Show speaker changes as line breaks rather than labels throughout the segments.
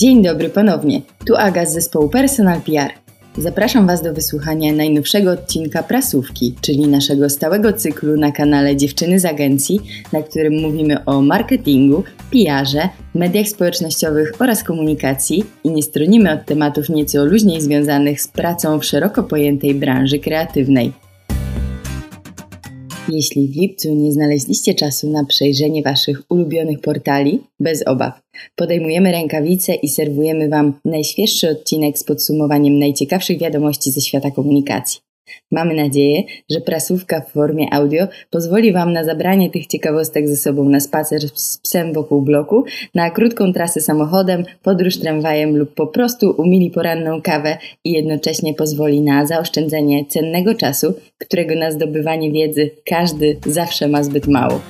Dzień dobry ponownie. Tu Aga z zespołu Personal PR. Zapraszam Was do wysłuchania najnowszego odcinka Prasówki, czyli naszego stałego cyklu na kanale Dziewczyny z Agencji, na którym mówimy o marketingu, PR-ze, mediach społecznościowych oraz komunikacji i nie stronimy od tematów nieco luźniej związanych z pracą w szeroko pojętej branży kreatywnej. Jeśli w lipcu nie znaleźliście czasu na przejrzenie Waszych ulubionych portali, bez obaw. Podejmujemy rękawice i serwujemy Wam najświeższy odcinek z podsumowaniem najciekawszych wiadomości ze świata komunikacji. Mamy nadzieję, że prasówka w formie audio pozwoli Wam na zabranie tych ciekawostek ze sobą na spacer z psem wokół bloku, na krótką trasę samochodem, podróż tramwajem lub po prostu umili poranną kawę i jednocześnie pozwoli na zaoszczędzenie cennego czasu, którego na zdobywanie wiedzy każdy zawsze ma zbyt mało.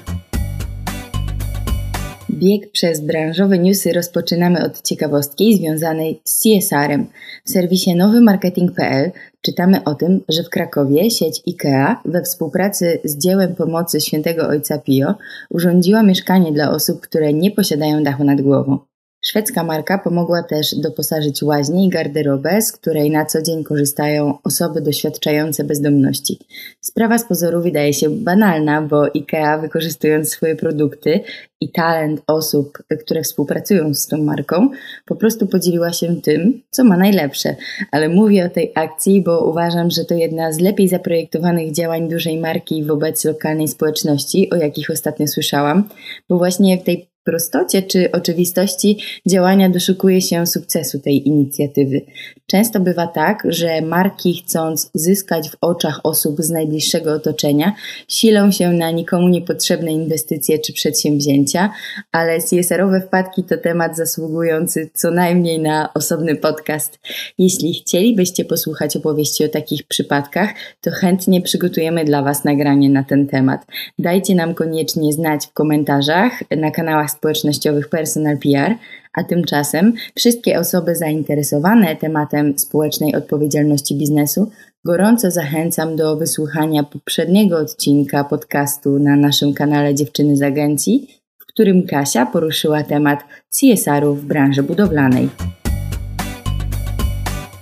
Bieg przez branżowe newsy rozpoczynamy od ciekawostki związanej z CSR-em. W serwisie nowymarketing.pl czytamy o tym, że w Krakowie sieć IKEA we współpracy z dziełem pomocy świętego ojca Pio urządziła mieszkanie dla osób, które nie posiadają dachu nad głową. Szwedzka marka pomogła też doposażyć łaźnię i garderobę, z której na co dzień korzystają osoby doświadczające bezdomności. Sprawa z pozoru wydaje się banalna, bo IKEA wykorzystując swoje produkty i talent osób, które współpracują z tą marką, po prostu podzieliła się tym, co ma najlepsze. Ale mówię o tej akcji, bo uważam, że to jedna z lepiej zaprojektowanych działań dużej marki wobec lokalnej społeczności, o jakich ostatnio słyszałam, bo właśnie w tej prostocie czy oczywistości działania doszukuje się sukcesu tej inicjatywy. Często bywa tak, że marki chcąc zyskać w oczach osób z najbliższego otoczenia, silą się na nikomu niepotrzebne inwestycje czy przedsięwzięcia, ale CSR-owe wpadki to temat zasługujący co najmniej na osobny podcast. Jeśli chcielibyście posłuchać opowieści o takich przypadkach, to chętnie przygotujemy dla Was nagranie na ten temat. Dajcie nam koniecznie znać w komentarzach na kanałach społecznościowych Personal PR, a tymczasem wszystkie osoby zainteresowane tematem społecznej odpowiedzialności biznesu gorąco zachęcam do wysłuchania poprzedniego odcinka podcastu na naszym kanale Dziewczyny z Agencji, w którym Kasia poruszyła temat CSR-u w branży budowlanej.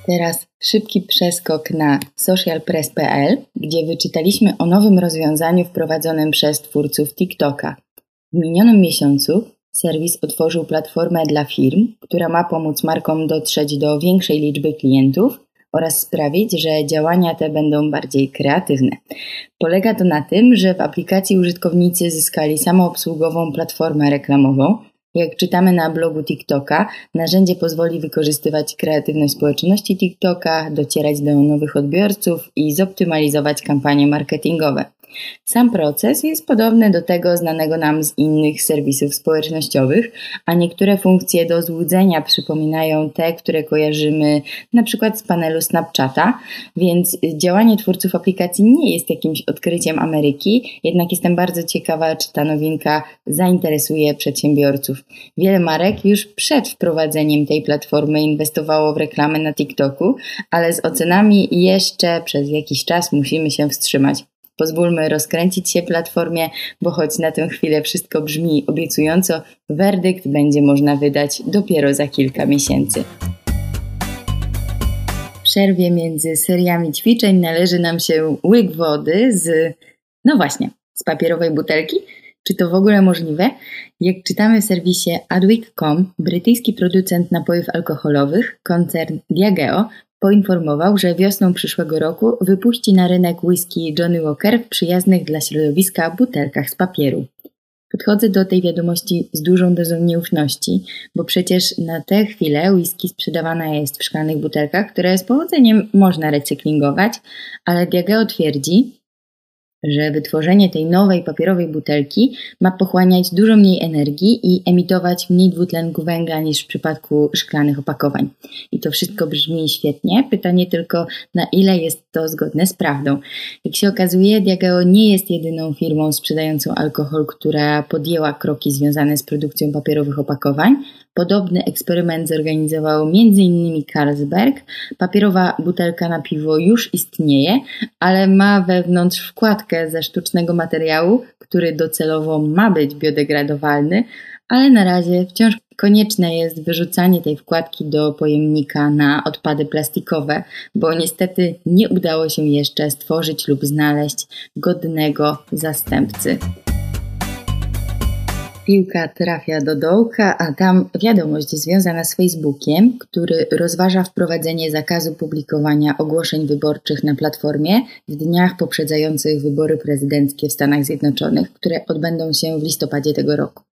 Teraz szybki przeskok na socialpress.pl, gdzie wyczytaliśmy o nowym rozwiązaniu wprowadzonym przez twórców TikToka. W minionym miesiącu serwis otworzył platformę dla firm, która ma pomóc markom dotrzeć do większej liczby klientów oraz sprawić, że działania te będą bardziej kreatywne. Polega to na tym, że w aplikacji użytkownicy zyskali samoobsługową platformę reklamową. Jak czytamy na blogu TikToka, narzędzie pozwoli wykorzystywać kreatywność społeczności TikToka, docierać do nowych odbiorców i zoptymalizować kampanie marketingowe. Sam proces jest podobny do tego znanego nam z innych serwisów społecznościowych, a niektóre funkcje do złudzenia przypominają te, które kojarzymy na przykład z panelu Snapchata, więc działanie twórców aplikacji nie jest jakimś odkryciem Ameryki, jednak jestem bardzo ciekawa, czy ta nowinka zainteresuje przedsiębiorców. Wiele marek już przed wprowadzeniem tej platformy inwestowało w reklamę na TikToku, ale z ocenami jeszcze przez jakiś czas musimy się wstrzymać. Pozwólmy rozkręcić się platformie, bo choć na tę chwilę wszystko brzmi obiecująco, werdykt będzie można wydać dopiero za kilka miesięcy. Przerwie między seriami ćwiczeń należy nam się łyk wody z, no właśnie, z papierowej butelki. Czy to w ogóle możliwe? Jak czytamy w serwisie adweek.com, brytyjski producent napojów alkoholowych, koncern Diageo, poinformował, że wiosną przyszłego roku wypuści na rynek whisky Johnny Walker w przyjaznych dla środowiska butelkach z papieru. Podchodzę do tej wiadomości z dużą dozą nieufności, bo przecież na tę chwilę whisky sprzedawana jest w szklanych butelkach, które z powodzeniem można recyklingować, ale Diageo twierdzi, że wytworzenie tej nowej papierowej butelki ma pochłaniać dużo mniej energii i emitować mniej dwutlenku węgla niż w przypadku szklanych opakowań. I to wszystko brzmi świetnie. Pytanie tylko, na ile jest to zgodne z prawdą. Jak się okazuje, Diageo nie jest jedyną firmą sprzedającą alkohol, która podjęła kroki związane z produkcją papierowych opakowań. Podobny eksperyment zorganizował m.in. Carlsberg. Papierowa butelka na piwo już istnieje, ale ma wewnątrz wkładkę ze sztucznego materiału, który docelowo ma być biodegradowalny, ale na razie wciąż konieczne jest wyrzucanie tej wkładki do pojemnika na odpady plastikowe, bo niestety nie udało się jeszcze stworzyć lub znaleźć godnego zastępcy piłka trafia do dołka, a tam wiadomość związana z Facebookiem, który rozważa wprowadzenie zakazu publikowania ogłoszeń wyborczych na platformie w dniach poprzedzających wybory prezydenckie w Stanach Zjednoczonych, które odbędą się w listopadzie tego roku.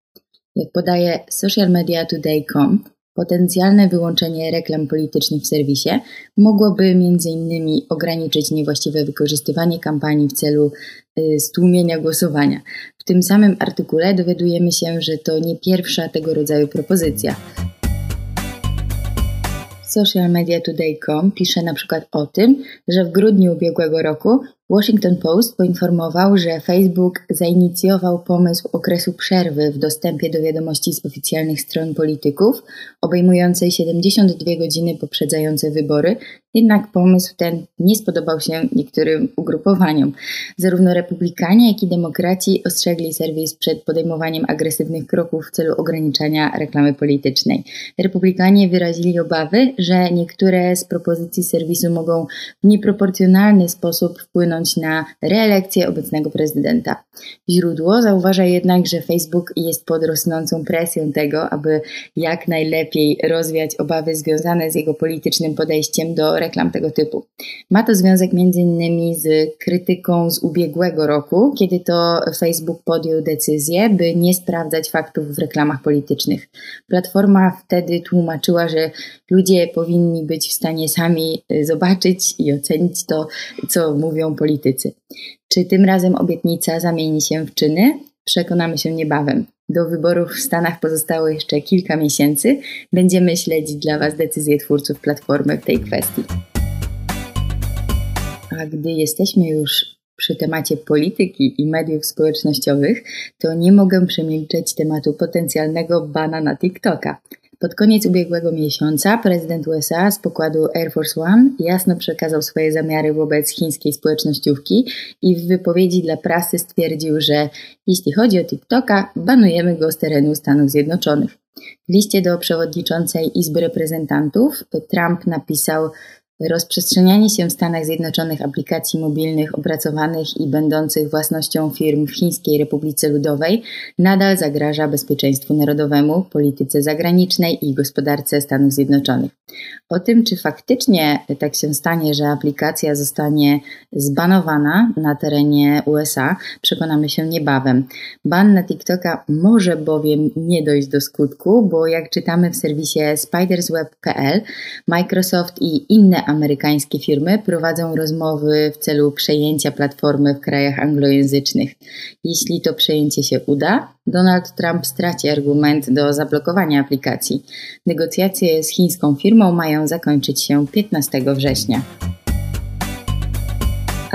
Jak podaje socialmediatoday.com, Potencjalne wyłączenie reklam politycznych w serwisie mogłoby m.in. ograniczyć niewłaściwe wykorzystywanie kampanii w celu y, stłumienia głosowania. W tym samym artykule dowiadujemy się, że to nie pierwsza tego rodzaju propozycja. SocialMediaToday.com pisze na przykład o tym, że w grudniu ubiegłego roku Washington Post poinformował, że Facebook zainicjował pomysł okresu przerwy w dostępie do wiadomości z oficjalnych stron polityków, obejmującej 72 godziny poprzedzające wybory, jednak pomysł ten nie spodobał się niektórym ugrupowaniom. Zarówno republikanie, jak i demokraci ostrzegli serwis przed podejmowaniem agresywnych kroków w celu ograniczania reklamy politycznej. Republikanie wyrazili obawy, że niektóre z propozycji serwisu mogą w nieproporcjonalny sposób wpłynąć na reelekcję obecnego prezydenta. Źródło zauważa jednak, że Facebook jest pod rosnącą presją tego, aby jak najlepiej rozwiać obawy związane z jego politycznym podejściem do reklam tego typu. Ma to związek m.in. z krytyką z ubiegłego roku, kiedy to Facebook podjął decyzję, by nie sprawdzać faktów w reklamach politycznych. Platforma wtedy tłumaczyła, że ludzie powinni być w stanie sami zobaczyć i ocenić to, co mówią politycy. Czy tym razem obietnica zamieni się w czyny? Przekonamy się niebawem. Do wyborów w Stanach pozostało jeszcze kilka miesięcy. Będziemy śledzić dla Was decyzje twórców platformy w tej kwestii. A gdy jesteśmy już przy temacie polityki i mediów społecznościowych, to nie mogę przemilczeć tematu potencjalnego bana na TikToka. Pod koniec ubiegłego miesiąca prezydent USA z pokładu Air Force One jasno przekazał swoje zamiary wobec chińskiej społecznościówki i w wypowiedzi dla prasy stwierdził, że jeśli chodzi o TikToka, banujemy go z terenu Stanów Zjednoczonych. W liście do przewodniczącej Izby Reprezentantów Trump napisał, Rozprzestrzenianie się w Stanach Zjednoczonych aplikacji mobilnych opracowanych i będących własnością firm w Chińskiej Republice Ludowej nadal zagraża bezpieczeństwu narodowemu, polityce zagranicznej i gospodarce Stanów Zjednoczonych. O tym, czy faktycznie tak się stanie, że aplikacja zostanie zbanowana na terenie USA, przekonamy się niebawem. Ban na TikToka może bowiem nie dojść do skutku, bo jak czytamy w serwisie spidersweb.pl, Microsoft i inne amerykańskie firmy prowadzą rozmowy w celu przejęcia platformy w krajach anglojęzycznych. Jeśli to przejęcie się uda, Donald Trump straci argument do zablokowania aplikacji. Negocjacje z chińską firmą mają zakończyć się 15 września.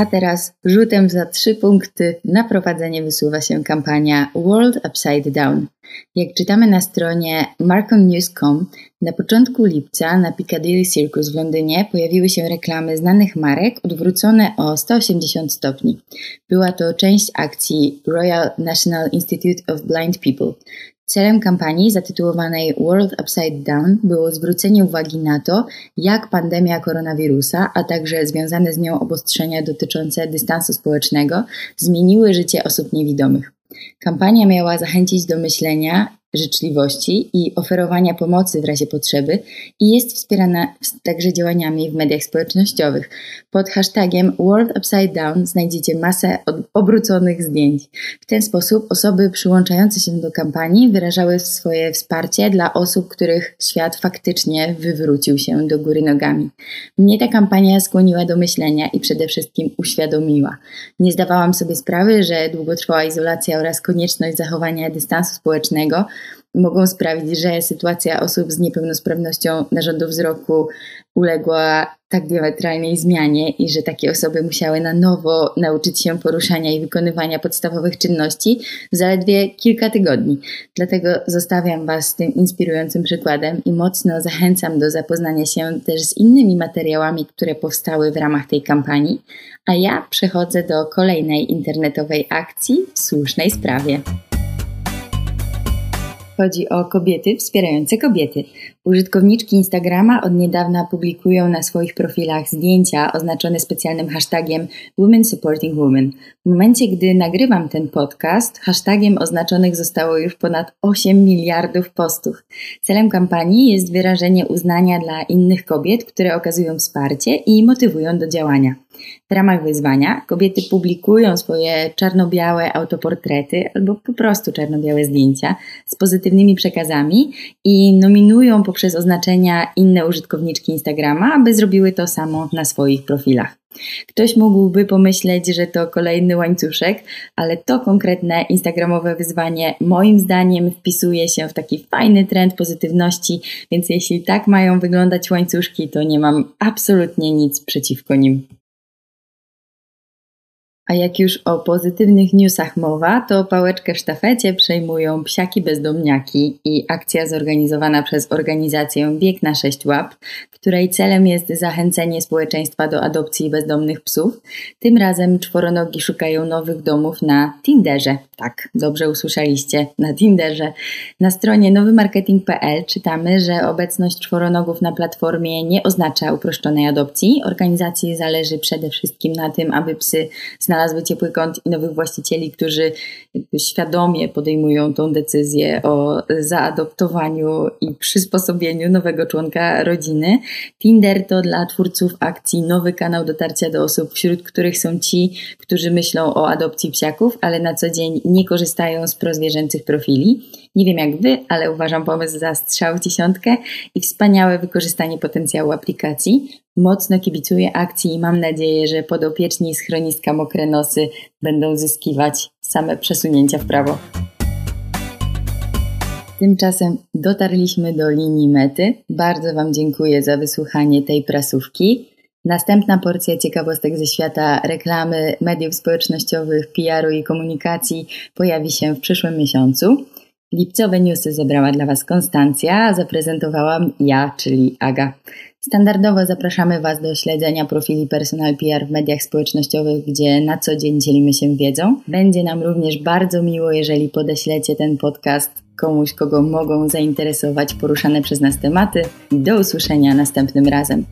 A teraz rzutem za trzy punkty na prowadzenie wysuwa się kampania World Upside Down. Jak czytamy na stronie marconnews.com, na początku lipca na Piccadilly Circus w Londynie pojawiły się reklamy znanych marek odwrócone o 180 stopni. Była to część akcji Royal National Institute of Blind People. Celem kampanii zatytułowanej World Upside Down było zwrócenie uwagi na to, jak pandemia koronawirusa, a także związane z nią obostrzenia dotyczące dystansu społecznego zmieniły życie osób niewidomych. Kampania miała zachęcić do myślenia życzliwości i oferowania pomocy w razie potrzeby i jest wspierana także działaniami w mediach społecznościowych. Pod hashtagiem World Upside Down znajdziecie masę obróconych zdjęć. W ten sposób osoby przyłączające się do kampanii wyrażały swoje wsparcie dla osób, których świat faktycznie wywrócił się do góry nogami. Mnie ta kampania skłoniła do myślenia i przede wszystkim uświadomiła. Nie zdawałam sobie sprawy, że długotrwała izolacja oraz konieczność zachowania dystansu społecznego mogą sprawić, że sytuacja osób z niepełnosprawnością narządu wzroku uległa tak diametralnej zmianie i że takie osoby musiały na nowo nauczyć się poruszania i wykonywania podstawowych czynności w zaledwie kilka tygodni. Dlatego zostawiam Was z tym inspirującym przykładem i mocno zachęcam do zapoznania się też z innymi materiałami, które powstały w ramach tej kampanii, a ja przechodzę do kolejnej internetowej akcji w słusznej sprawie. Chodzi o kobiety wspierające kobiety. Użytkowniczki Instagrama od niedawna publikują na swoich profilach zdjęcia oznaczone specjalnym hashtagiem Women Supporting Women. W momencie, gdy nagrywam ten podcast, hashtagiem oznaczonych zostało już ponad 8 miliardów postów. Celem kampanii jest wyrażenie uznania dla innych kobiet, które okazują wsparcie i motywują do działania. W ramach wyzwania kobiety publikują swoje czarno-białe autoportrety albo po prostu czarno-białe zdjęcia z pozytywnymi przekazami i nominują poprzez oznaczenia inne użytkowniczki Instagrama, aby zrobiły to samo na swoich profilach. Ktoś mógłby pomyśleć, że to kolejny łańcuszek, ale to konkretne Instagramowe wyzwanie moim zdaniem wpisuje się w taki fajny trend pozytywności, więc jeśli tak mają wyglądać łańcuszki, to nie mam absolutnie nic przeciwko nim. A jak już o pozytywnych newsach mowa, to pałeczkę w sztafecie przejmują psiaki bezdomniaki i akcja zorganizowana przez organizację Bieg na 6 łap, której celem jest zachęcenie społeczeństwa do adopcji bezdomnych psów. Tym razem czworonogi szukają nowych domów na Tinderze. Tak, dobrze usłyszeliście, na Tinderze. Na stronie nowymarketing.pl czytamy, że obecność czworonogów na platformie nie oznacza uproszczonej adopcji. Organizacji zależy przede wszystkim na tym, aby psy znalazły ciepły kąt i nowych właścicieli, którzy świadomie podejmują tą decyzję o zaadoptowaniu i przysposobieniu nowego członka rodziny. Tinder to dla twórców akcji nowy kanał dotarcia do osób, wśród których są ci, którzy myślą o adopcji psiaków, ale na co dzień nie korzystają z prozwierzęcych profili. Nie wiem jak wy, ale uważam pomysł za strzał dziesiątkę i wspaniałe wykorzystanie potencjału aplikacji. Mocno kibicuję akcji i mam nadzieję, że podopieczni schroniska Mokre Nosy będą zyskiwać same przesunięcia w prawo. Tymczasem dotarliśmy do linii mety. Bardzo Wam dziękuję za wysłuchanie tej prasówki. Następna porcja ciekawostek ze świata reklamy, mediów społecznościowych, PR-u i komunikacji pojawi się w przyszłym miesiącu. Lipcowe newsy zebrała dla Was Konstancja, a zaprezentowałam ja, czyli Aga. Standardowo zapraszamy Was do śledzenia profili Personal PR w mediach społecznościowych, gdzie na co dzień dzielimy się wiedzą. Będzie nam również bardzo miło, jeżeli podeślecie ten podcast komuś, kogo mogą zainteresować poruszane przez nas tematy. Do usłyszenia następnym razem.